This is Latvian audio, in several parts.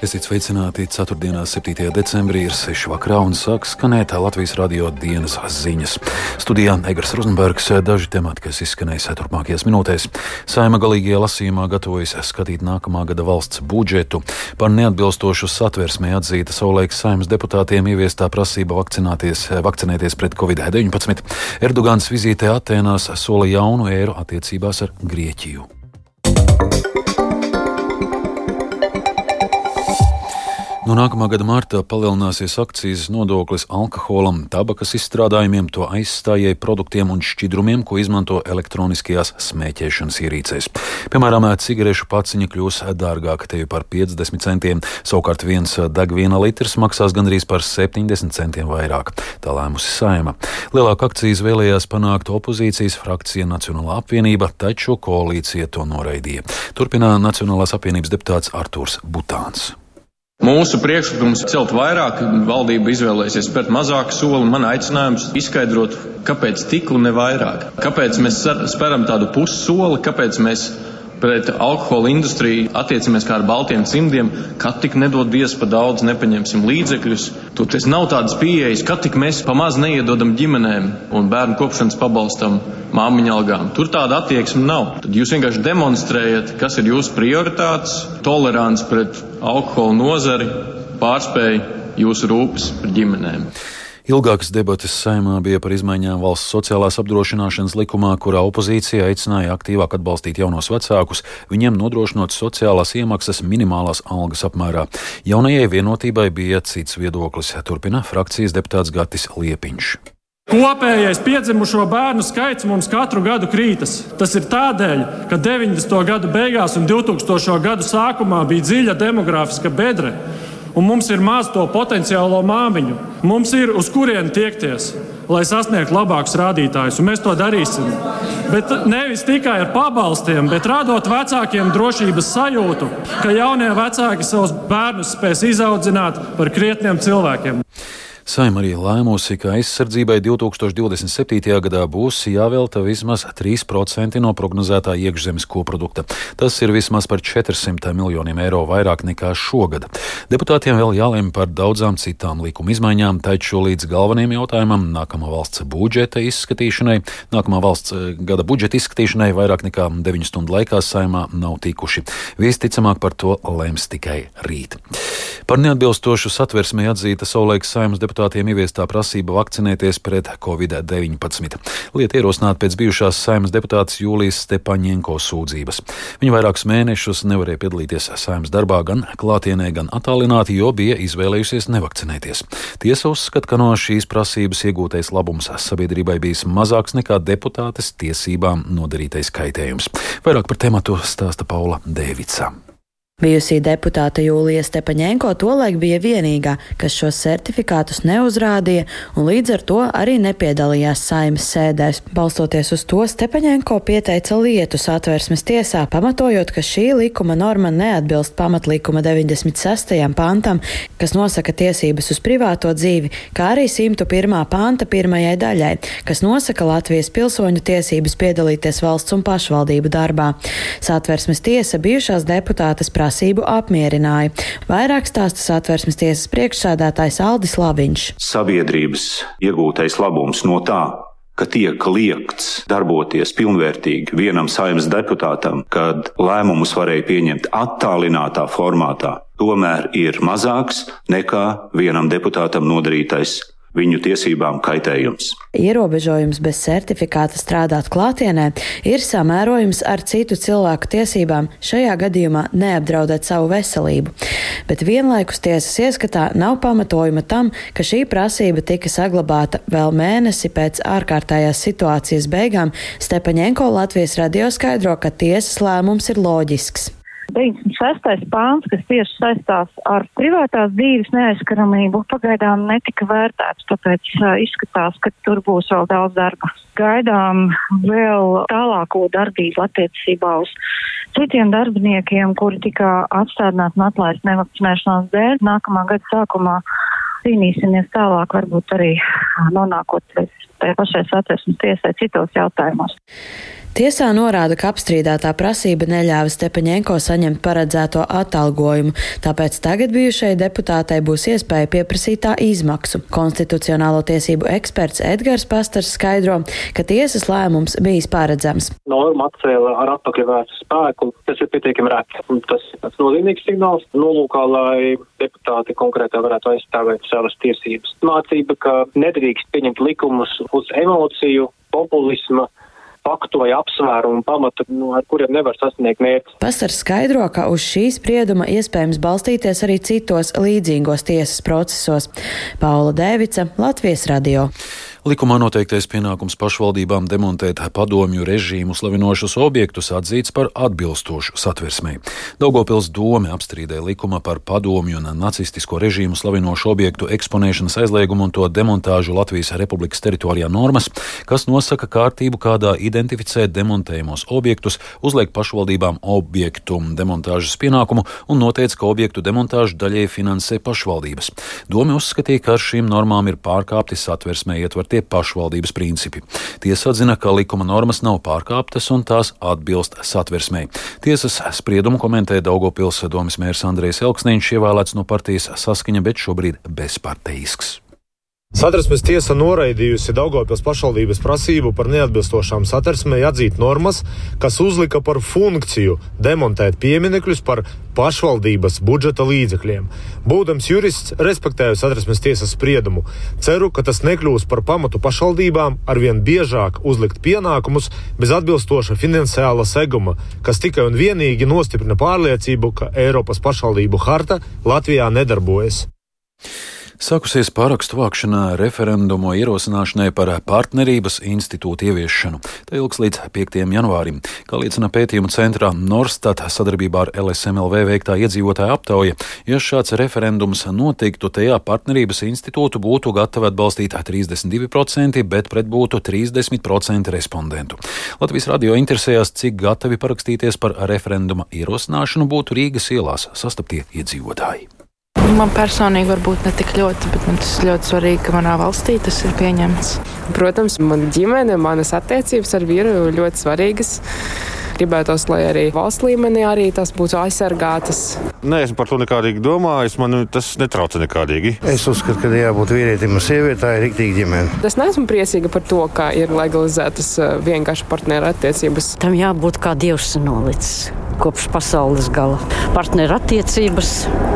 Esiet sveicināti 4. 7. decembrī ir 6. vakarā un sāk skanēt Latvijas radio dienas ziņas. Studijā Egars Rozenbergs daži temati, kas izskanēs turpmākajās minūtēs. Saima galīgajā lasījumā gatavojas skatīt nākamā gada valsts budžetu. Par neatbilstošu satversmē atzīta savulaiks saimas deputātiem ieviestā prasība vakcinēties pret covid-19. Erdogans vizītē Atēnās sola jaunu ēru attiecībās ar Grieķiju. No nākamā gada martā palielināsies akcijas nodoklis alkoholam, tabakas izstrādājumiem, to aizstājēju produktiem un šķidrumiem, ko izmanto elektroniskajās smēķēšanas ierīcēs. Piemēram, cigarešu paciņa kļūs dārgāka tevi par 50 centiem, savukārt viens degviela litrs maksās gandrīz par 70 centiem vairāk. Tā lēmusi saima. Lielāku akcijas vēlējās panākt opozīcijas frakcija Nacionālā apvienība, taču koalīcija to noraidīja. Turpina Nacionālās apvienības deputāts Artūrs Butāns. Mūsu priekšlikums celt vairāk, valdība izvēlēsies spērt mazāku soli. Man aicinājums izskaidrot, kāpēc tik un ne vairāk. Kāpēc mēs speram tādu pussoli, kāpēc mēs pret alkohola industriju attiecamies kā ar baltiem cimdiem, kad tik nedod dievs pa daudz, nepaņemsim līdzekļus. Tur tas nav tādas pieejas, kad tik mēs pa maz neiedodam ģimenēm un bērnu kopšanas pabalstam māmiņa algām. Tur tāda attieksme nav. Tad jūs vienkārši demonstrējat, kas ir jūsu prioritātes, tolerants pret alkohola nozari, pārspēja jūsu rūpes par ģimenēm. Ilgākas debatas saimā bija par izmaiņām valsts sociālās apdrošināšanas likumā, kurā opozīcija aicināja aktīvāk atbalstīt jaunos vecākus, viņiem nodrošinot sociālās iemaksas minimālās algas apmērā. Jaunajai vienotībai bija cits viedoklis, turpina frakcijas deputāts Gatis Liepiņš. Kopējais piedzimušo bērnu skaits mums katru gadu krītas. Tas ir tādēļ, ka 90. gadu beigās un 2000. gadu sākumā bija dziļa demogrāfiska bedre un mums ir maz to potenciālo māmiņu. Mums ir uz kurieni tiekties, lai sasniegtu labākus rādītājus, un mēs to darīsim. Bet nevis tikai ar pabalstiem, bet radot vecākiem drošības sajūtu, ka jaunie vecāki savus bērnus spēs izaudzināt par krietniem cilvēkiem. Saima arī lēmusi, ka aizsardzībai 2027. gadā būs jāvelta vismaz 3% no prognozētā iekšzemes koprodukta. Tas ir vismaz par 400 miljoniem eiro vairāk nekā šogad. Deputātiem vēl jālem par daudzām citām likuma izmaiņām, taču līdz galvenajam jautājumam nākamā valsts budžeta izskatīšanai, nākamā valsts eh, gada budžeta izskatīšanai vairāk nekā 9 stundu laikā saimā nav tikuši. Visticamāk par to lems tikai rīt. Par neatbilstošu satversmē atzīta savulaiks saimas deputāta deputātiem ieviestā prasība vakcinēties pret covid-19. Lieta ierosināta pēc bijušās saimas deputātas Jūlijas Stepaņenko sūdzības. Viņa vairākus mēnešus nevarēja piedalīties saimas darbā gan klātienē, gan attālināti, jo bija izvēlējusies nevakcinēties. Tiesa uzskata, ka no šīs prasības iegūtais labums sabiedrībai bijis mazāks nekā deputātes tiesībām nodarītais kaitējums. Vairāk par tematu stāsta Paula Dēvica. Bijusī deputāte Jūlija Stepaņēnko tolaik bija vienīgā, kas šos certifikātus neuzrādīja un līdz ar to arī nepiedalījās saimas sēdēs. Balstoties uz to, Stepaņēnko pieteica lietu satversmes tiesā, pamatojot, ka šī likuma norma neatbilst pamatlīkuma 96. pantam, kas nosaka tiesības uz privāto dzīvi, kā arī 101. panta pirmajai daļai, kas nosaka Latvijas pilsoņu tiesības piedalīties valsts un pašvaldību darbā. Satversmes tiesa bijušās deputātes prasa prasību apmierināja. Vairāk stāsta satversmes tiesas priekšsādātājs Aldis Laviņš. Sabiedrības iegūtais labums no tā, ka tiek liekts darboties pilnvērtīgi vienam saimnes deputātam, kad lēmumus varēja pieņemt attālinātā formātā, tomēr ir mazāks nekā vienam deputātam nodarītais viņu tiesībām kaitējums. Ierobežojums bez certifikāta strādāt klātienē ir samērojums ar citu cilvēku tiesībām, šajā gadījumā neapdraudēt savu veselību. Bet vienlaikus tiesas ieskatā nav pamatojuma tam, ka šī prasība tika saglabāta vēl mēnesi pēc ārkārtējās situācijas beigām. Stepaņenko Latvijas radio skaidro, ka tiesas lēmums ir loģisks. 96. pāns, kas tieši saistās ar privātās dzīves neaizskaramību, pagaidām netika vērtēts, tāpēc izskatās, ka tur būs vēl daudz darba. Gaidām vēl tālāko darbību attiecībā uz citiem darbiniekiem, kuri tika atstādināti un atlaisti nevakcinēšanās dēļ. Nākamā gada sākumā cīnīsimies tālāk, varbūt arī nonākot līdz tai pašai satversmes tiesai citos jautājumos. Tiesā norāda, ka apstrīdētā prasība neļāva Stepaņenko saņemt paredzēto atalgojumu, tāpēc tagad bijušai deputātei būs iespēja pieprasīt tā izmaksu. Konstitucionālo tiesību eksperts Edgars Pastars skaidro, ka tiesas lēmums bijis paredzams. Norma atcēla ar atpakaļvērstu spēku, tas ir pietiekami rēts. Tas ir tāds nozīmīgs signāls, nolūkā, lai deputāti konkrētā varētu aizstāvēt savas tiesības. Mācība, ka nedrīkst pieņemt likumus uz emociju, populisma, faktu vai apsvērumu pamata, nu, ar kuriem nevar sasniegt mērķi. Pastars skaidro, ka uz šī sprieduma iespējams balstīties arī citos līdzīgos tiesas procesos. Paula Dēvica, Latvijas radio. Likumā noteiktais pienākums pašvaldībām demontēt padomju režīmu slavinošus objektus atzīts par atbilstošu satversmei. Daugopils dome apstrīdēja likuma par padomju un nacistisko režīmu slavinošu objektu eksponēšanas aizliegumu un to demontāžu Latvijas Republikas teritorijā normas, kas nosaka kārtību, kādā identificēt demontējamos objektus, uzliek pašvaldībām objektu demontāžas pienākumu un noteica, ka objektu demontāžu daļai finansē pašvaldības. Dome uzskatīja, ka ar šīm normām ir pārkāpti satversmē ietver tie pašvaldības principi. Tiesa atzina, ka likuma normas nav pārkāptas un tās atbilst satversmei. Tiesas spriedumu komentē Daugopils domas mērs Andrejs Elksniņš, ievēlēts no partijas saskaņa, bet šobrīd bezparteisks. Satversmes tiesa noraidījusi Daugopils pašvaldības prasību par neatbilstošām satversmei atzīt normas, kas uzlika par funkciju demontēt pieminekļus par pašvaldības budžeta līdzekļiem. Būdams jurists, respektēju satversmes tiesas spriedumu. Ceru, ka tas nekļūs par pamatu pašvaldībām arvien biežāk uzlikt pienākumus bez atbilstoša finansiāla seguma, kas tikai un vienīgi nostiprina pārliecību, ka Eiropas pašvaldību harta Latvijā nedarbojas. Sākusies pārakstu vākšanā referendumu ierosināšanai par partnerības institūtu ieviešanu. Tā ilgs līdz 5. janvārim. Kā liecina pētījuma centrā Norstat sadarbībā ar LSMLV veiktā iedzīvotāja aptauja, ja šāds referendums notiktu, tajā partnerības institūtu būtu gatavi atbalstīt 32%, bet pret būtu 30% respondentu. Latvijas radio interesējās, cik gatavi parakstīties par referenduma ierosināšanu būtu Rīgas ielās sastaptie iedzīvotāji. Man personīgi varbūt ne tik ļoti, bet man tas ļoti svarīgi, ka manā valstī tas ir pieņemts. Protams, mana ģimene, manas attiecības ar vīru ļoti svarīgas. Gribētos, lai arī valsts līmenī arī tas būtu aizsargātas. Nē, esmu par to nekādīgi domājis. Man tas netrauca nekādīgi. Es uzskatu, ka jābūt vīrietim un sievietei ir rīktīgi ģimene. Es neesmu priecīga par to, ka ir legalizētas vienkārši partneru attiecības. Tam jābūt kā dievs nolicis kopš pasaules gala. Partneru attiecības,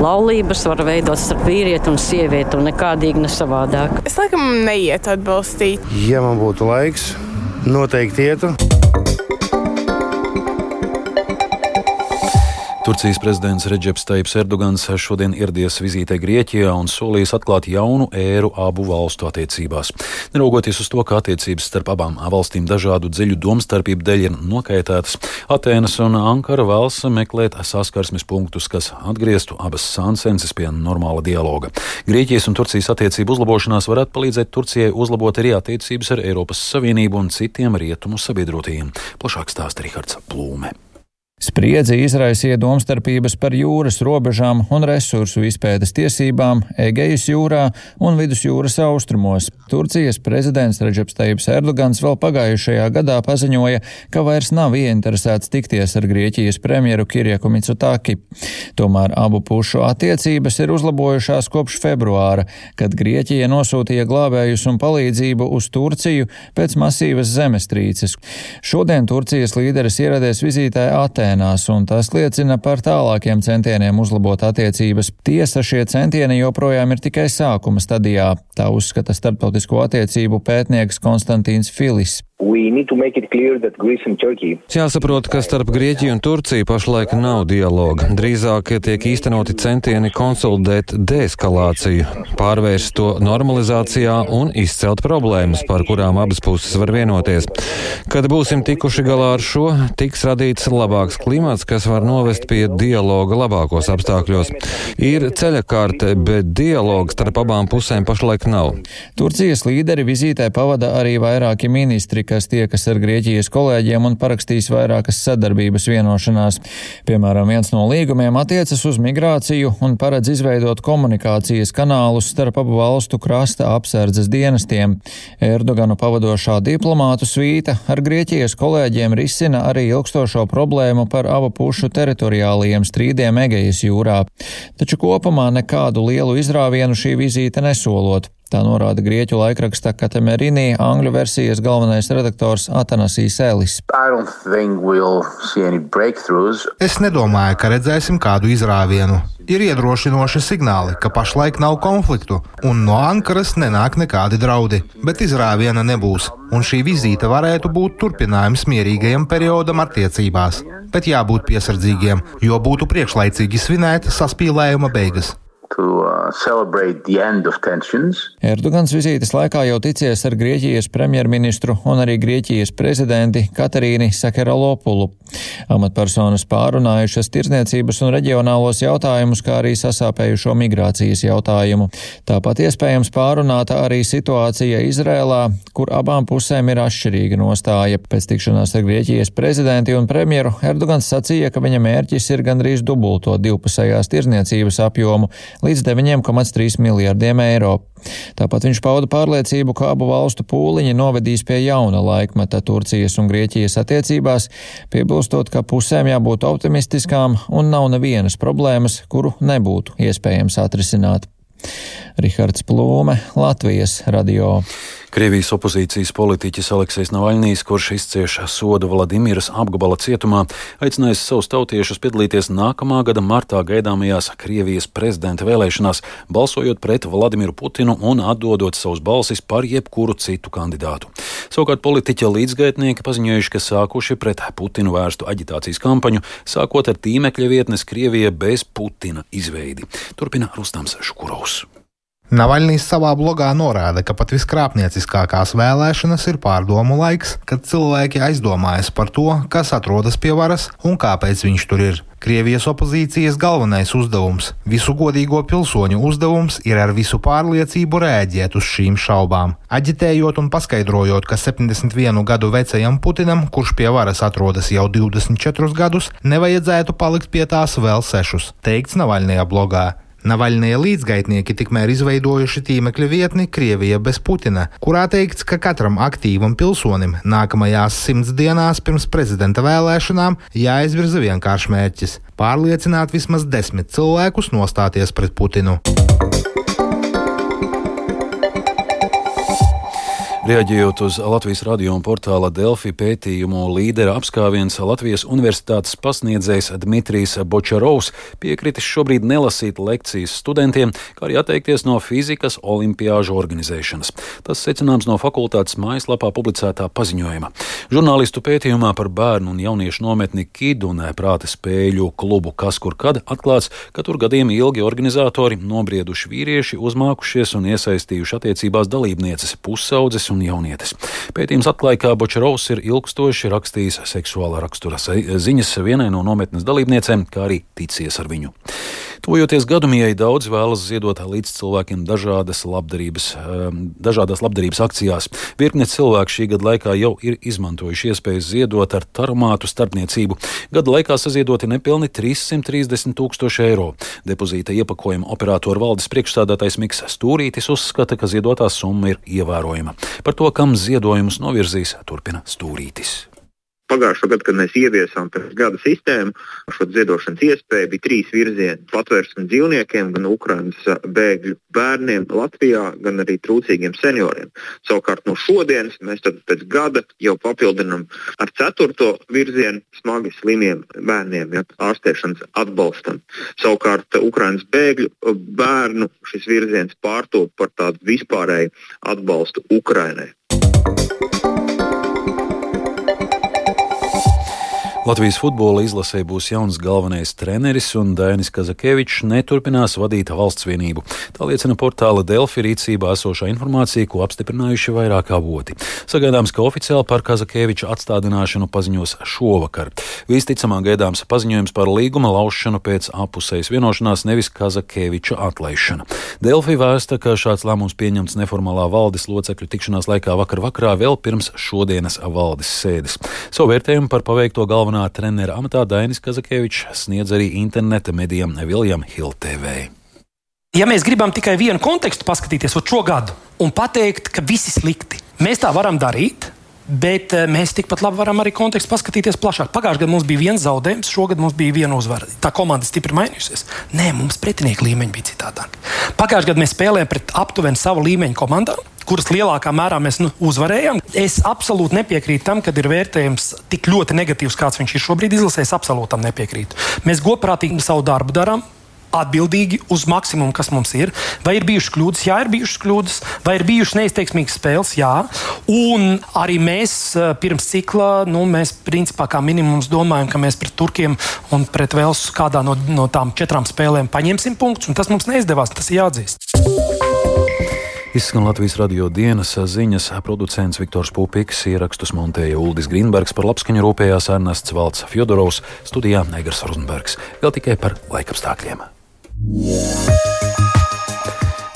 laulības var veidot starp vīrieti un sievieti, un nekādīgi ne savādāk. Es laikam neietu atbalstīt. Ja man būtu laiks, noteikti ietu. Turcijas prezidents Reģeps Taips Erdogans šodien ieradies vizītē Grieķijā un solījis atklāt jaunu ēru abu valstu attiecībās. Neraugoties uz to, ka attiecības starp abām valstīm dažādu dziļu domstarpību dēļ ir nokaitētas, Atēnas un Ankara vēlas meklēt saskarsmes punktus, kas atgrieztu abas sāncenses pie normāla dialoga. Grieķijas un Turcijas attiecību uzlabošanās varētu palīdzēt Turcijai uzlabot arī attiecības ar Eiropas Savienību un citiem rietumu sabiedrotajiem. Plašāk stāsta Rihards Plūme. Spriedzi izraisīja domstarpības par jūras robežām un resursu izpētes tiesībām Egejas jūrā un Vidusjūras austrumos. Turcijas prezidents Reģeps Teips Erdogans vēl pagājušajā gadā paziņoja, ka vairs nav ieinteresēts tikties ar Grieķijas premjeru Kirieku Mitsutaki. Tomēr abu pušu attiecības ir uzlabojušās kopš februāra, kad Grieķija nosūtīja glābējus un palīdzību uz Turciju pēc masīvas zemestrīces. Šodien Turcijas līderis ieradies vizītē Atēnā. Atēnās, un tas liecina par tālākiem centieniem uzlabot attiecības. Tiesa, šie centieni joprojām ir tikai sākuma stadijā, tā uzskata starptautisko attiecību pētnieks Konstantīns Filis. Jāsaprot, ka starp Grieķiju un Turciju pašlaik nav dialoga. Drīzāk tiek īstenoti centieni konsolidēt deeskalāciju, pārvērst to normalizācijā un izcelt problēmas, par kurām abas puses var vienoties. Kad būsim tikuši galā ar šo, tiks radīts labāks klimats, kas var novest pie dialoga labākos apstākļos. Ir ceļakārte, bet dialogs starp abām pusēm pašlaik nav. Turcijas līderi vizītē pavada arī vairāki ministri kas tiekas ar Grieķijas kolēģiem un parakstīs vairākas sadarbības vienošanās. Piemēram, viens no līgumiem attiecas uz migrāciju un paredz izveidot komunikācijas kanālus starp abu valstu krasta apsardzes dienestiem. Erdoganu pavadošā diplomātu svīta ar Grieķijas kolēģiem risina arī ilgstošo problēmu par abu pušu teritoriālajiem strīdiem Egejas jūrā. Taču kopumā nekādu lielu izrāvienu šī vizīte nesolot. Tā norāda grieķu laikraksta Katemerīnī, angļu versijas galvenais redaktors Atanasijas Elis. We'll es nedomāju, ka redzēsim kādu izrāvienu. Ir iedrošinoši signāli, ka pašlaik nav konfliktu, un no Ankaras nenāk nekādi draudi, bet izrāviena nebūs, un šī vizīte varētu būt turpinājums mierīgajam periodam attiecībās. Bet jābūt piesardzīgiem, jo būtu priekšlaicīgi svinēt saspīlējuma beigas uh. Erdogans vizītes laikā jau ticies ar Grieķijas premjerministru un arī Grieķijas prezidenti Katarīni Sakeralopulu. Amatpersonas pārunājušas tirzniecības un reģionālos jautājumus, kā arī sasāpējušo migrācijas jautājumu. Tāpat iespējams pārunāta arī situācija Izrēlā, kur abām pusēm ir atšķirīga nostāja. Pēc tikšanās ar Grieķijas prezidenti un premjeru Erdogans sacīja, ka viņa mērķis ir gandrīz dubulto divpusējās tirzniecības apjomu līdz 9,3 miljardiem eiro. Tāpat viņš pauda pārliecību, ka abu valstu pūliņi novedīs pie jauna laikmeta Turcijas un Grieķijas attiecībās, piebilstot, ka pusēm jābūt optimistiskām un nav nevienas problēmas, kuru nebūtu iespējams atrisināt. Rihards Plūme, Latvijas radio. Krievijas opozīcijas politiķis Aleksis Navaļnīs, kurš izcieš sodu Vladimiras apgabala cietumā, aicinājis savus tautiešus piedalīties nākamā gada martā gaidāmajās Krievijas prezidenta vēlēšanās, balsojot pret Vladimiru Putinu un atdodot savus balsis par jebkuru citu kandidātu. Savukārt politiķa līdzgaitnieki paziņojuši, ka sākuši pret Putinu vērstu aģitācijas kampaņu, sākot ar tīmekļa vietnes Krievija bez Putina izveidi. Turpina Rustams Škurovs. Navaļnijas savā blogā norāda, ka pat viskrāpnieciskākās vēlēšanas ir pārdomu laiks, kad cilvēki aizdomājas par to, kas atrodas pie varas un kāpēc viņš tur ir. Krievijas opozīcijas galvenais uzdevums, visu godīgo pilsoņu uzdevums, ir ar visu pārliecību rēģēt uz šīm šaubām, aģitējot un paskaidrojot, ka 71 gadu vecajam Putinam, kurš pie varas atrodas jau 24 gadus, nevajadzētu palikt pie tās vēl sešus, teikts Navaļnijā blogā. Navaļnie līdzgaitnieki tikmēr izveidojuši tīmekļa vietni Krievija bez Putina, kurā teikts, ka katram aktīvam pilsonim nākamajās simts dienās pirms prezidenta vēlēšanām jāizvirza vienkāršs mērķis - pārliecināt vismaz desmit cilvēkus nostāties pret Putinu. Reaģējot uz Latvijas radio un portāla Delfi pētījumu līdera apskāviens, Latvijas universitātes pasniedzējs Dmitrijs Bočarovs piekritis šobrīd nelasīt lekcijas studentiem, kā arī atteikties no fizikas olimpiāžu organizēšanas. Tas secināms no fakultātes mājaslapā publicētā paziņojuma. Žurnālistu pētījumā par bērnu un jauniešu nometni Kidu un prāta spēļu klubu Kas kur kad atklāts, ka tur gadiem ilgi organizatori, nobrieduši vīrieši, uzmākušies un iesaistījuši attiecībās dalībnieces pusaudzes un jaunietes. Pētījums atklāja, ka Bočarovs ir ilgstoši rakstījis seksuāla rakstura ziņas vienai no nometnes dalībniecēm, kā arī ticies ar viņu. Tuvojoties gadumijai, daudz vēlas ziedot līdz cilvēkiem dažādas labdarības, ehm, dažādās labdarības akcijās. Virkne cilvēku šī gada laikā jau ir izmantojuši iespēju ziedot ar taromātu starpniecību. Gada laikā saziedoti nepilni 330 tūkstoši eiro. Depozīta iepakojuma operātora valdes priekšstādātais Miks Stūrītis uzskata, ka ziedotā summa ir ievērojama. Par to, kam ziedojumus novirzīs, turpina Stūrītis. Pagājušā gada, kad mēs ieviesām pēc gada sistēmu, šo ziedošanas iespēju bija trīs virzieni - patvērsme dzīvniekiem, gan Ukraiņas bēgļu bērniem Latvijā, gan arī trūcīgiem senioriem. Savukārt no šodienas mēs pēc gada jau papildinām ar ceturto virzienu smagi slimiem bērniem, ja, ārstēšanas atbalstam. Savukārt Ukraiņas bēgļu bērnu šis virziens pārtop par tādu vispārēju atbalstu Ukrainai. Latvijas futbola izlasē būs jauns galvenais treneris, un Dainis Kazakevičs neturpinās vadīt valsts vienību. Tā liecina portāla Delfi rīcībā esošā informācija, ko apstiprinājuši vairāk avoti. Sagaidāms, ka oficiāli par Kazakeviča atstādināšanu paziņos šovakar. Visticamāk gaidāms paziņojums par līguma laušanu pēc apusējas vienošanās, nevis Kazakeviča atlaišana. Delfi vēsta, ka šāds lēmums pieņemts neformālā valdes locekļu tikšanās laikā vakar vakarā vēl pirms šodienas valdes sēdes. Savu vērtējumu par paveikto galvenā trenera amatā Dainis Kazakevičs sniedz arī interneta medijam Viljam Hill TV. Ja mēs gribam tikai vienu kontekstu paskatīties uz šo gadu un pateikt, ka viss ir slikti, mēs tā varam darīt. Bet eh, mēs tikpat labi varam arī kontekstu paskatīties plašāk. Pagājušajā gadā mums bija viens zaudējums, šogad mums bija viena uzvara. Tā komanda stipri mainījusies. Nē, mums pretinieka līmeņi bija citādāk. Pagājušajā gadā mēs spēlējām pret aptuveni savu līmeņu komandām, kuras lielākā mērā mēs nu, uzvarējām. Es absolūti nepiekrītu tam, ka ir vērtējums tik ļoti negatīvs, kāds viņš ir šobrīd izlasījis. Es absolūti tam nepiekrītu. Mēs godprātīgi savu darbu darām atbildīgi uz maksimumu, kas mums ir. Vai ir bijušas kļūdas? Jā, ir bijušas kļūdas, vai ir bijušas neizteiksmīgas spēles? Jā, un arī mēs eh, pirms cikla, nu, mēs principā kā minimums domājam, ka mēs pret Turkiem un pret Velsu kādā no, no tām četrām spēlēm paņemsim punktus, un tas mums neizdevās, tas ir jāatzīst. Izskan Latvijas radio dienas ziņas, producents Viktors Pupiks, ierakstus montēja Uldis Grīnbergs, par labskaņu rūpējās Ernests Valts Fjodorovs, studijā Negars Rozenbergs. Vēl tikai par laikapstākļiem.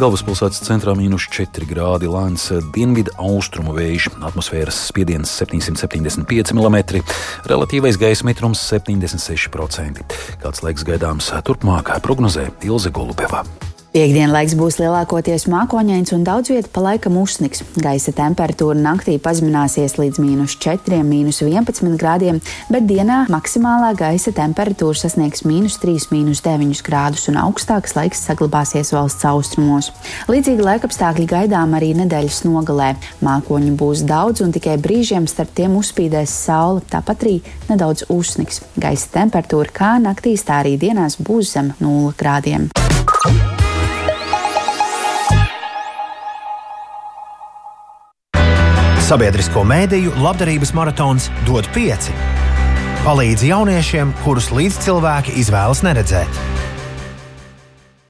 Galvaspilsētas centrā mīnus 4 grādi, lēns dienvidu austrumu vējš, atmosfēras spiediens 775 mm, relatīvais gaisa mitrums 76%. Kāds laiks gaidāms turpmāk, prognozē Ilze Golubeva. Piektdienlaiks būs lielākoties mākoņains un daudz vietā pa laikam uzsniks. Gaisa temperatūra naktī pazemināsies līdz mīnus 4, mīnus 11 grādiem, bet dienā maksimālā gaisa temperatūra sasniegs mīnus 3, mīnus 9 grādus un augstāks laiks saglabāsies valsts austrumos. Līdzīgi laikapstākļi gaidām arī nedēļas nogalē. Mākoņu būs daudz un tikai brīžiem starp tiem uzspīdēs saule, tāpat arī nedaudz uzsniks. Gaisa temperatūra kā naktīs, tā arī dienās būs zem 0 grādiem. Sabiedrisko mēdīju labdarības maratons dod pieci. Palīdz jauniešiem, kurus līdzcilvēki izvēlas neredzēt.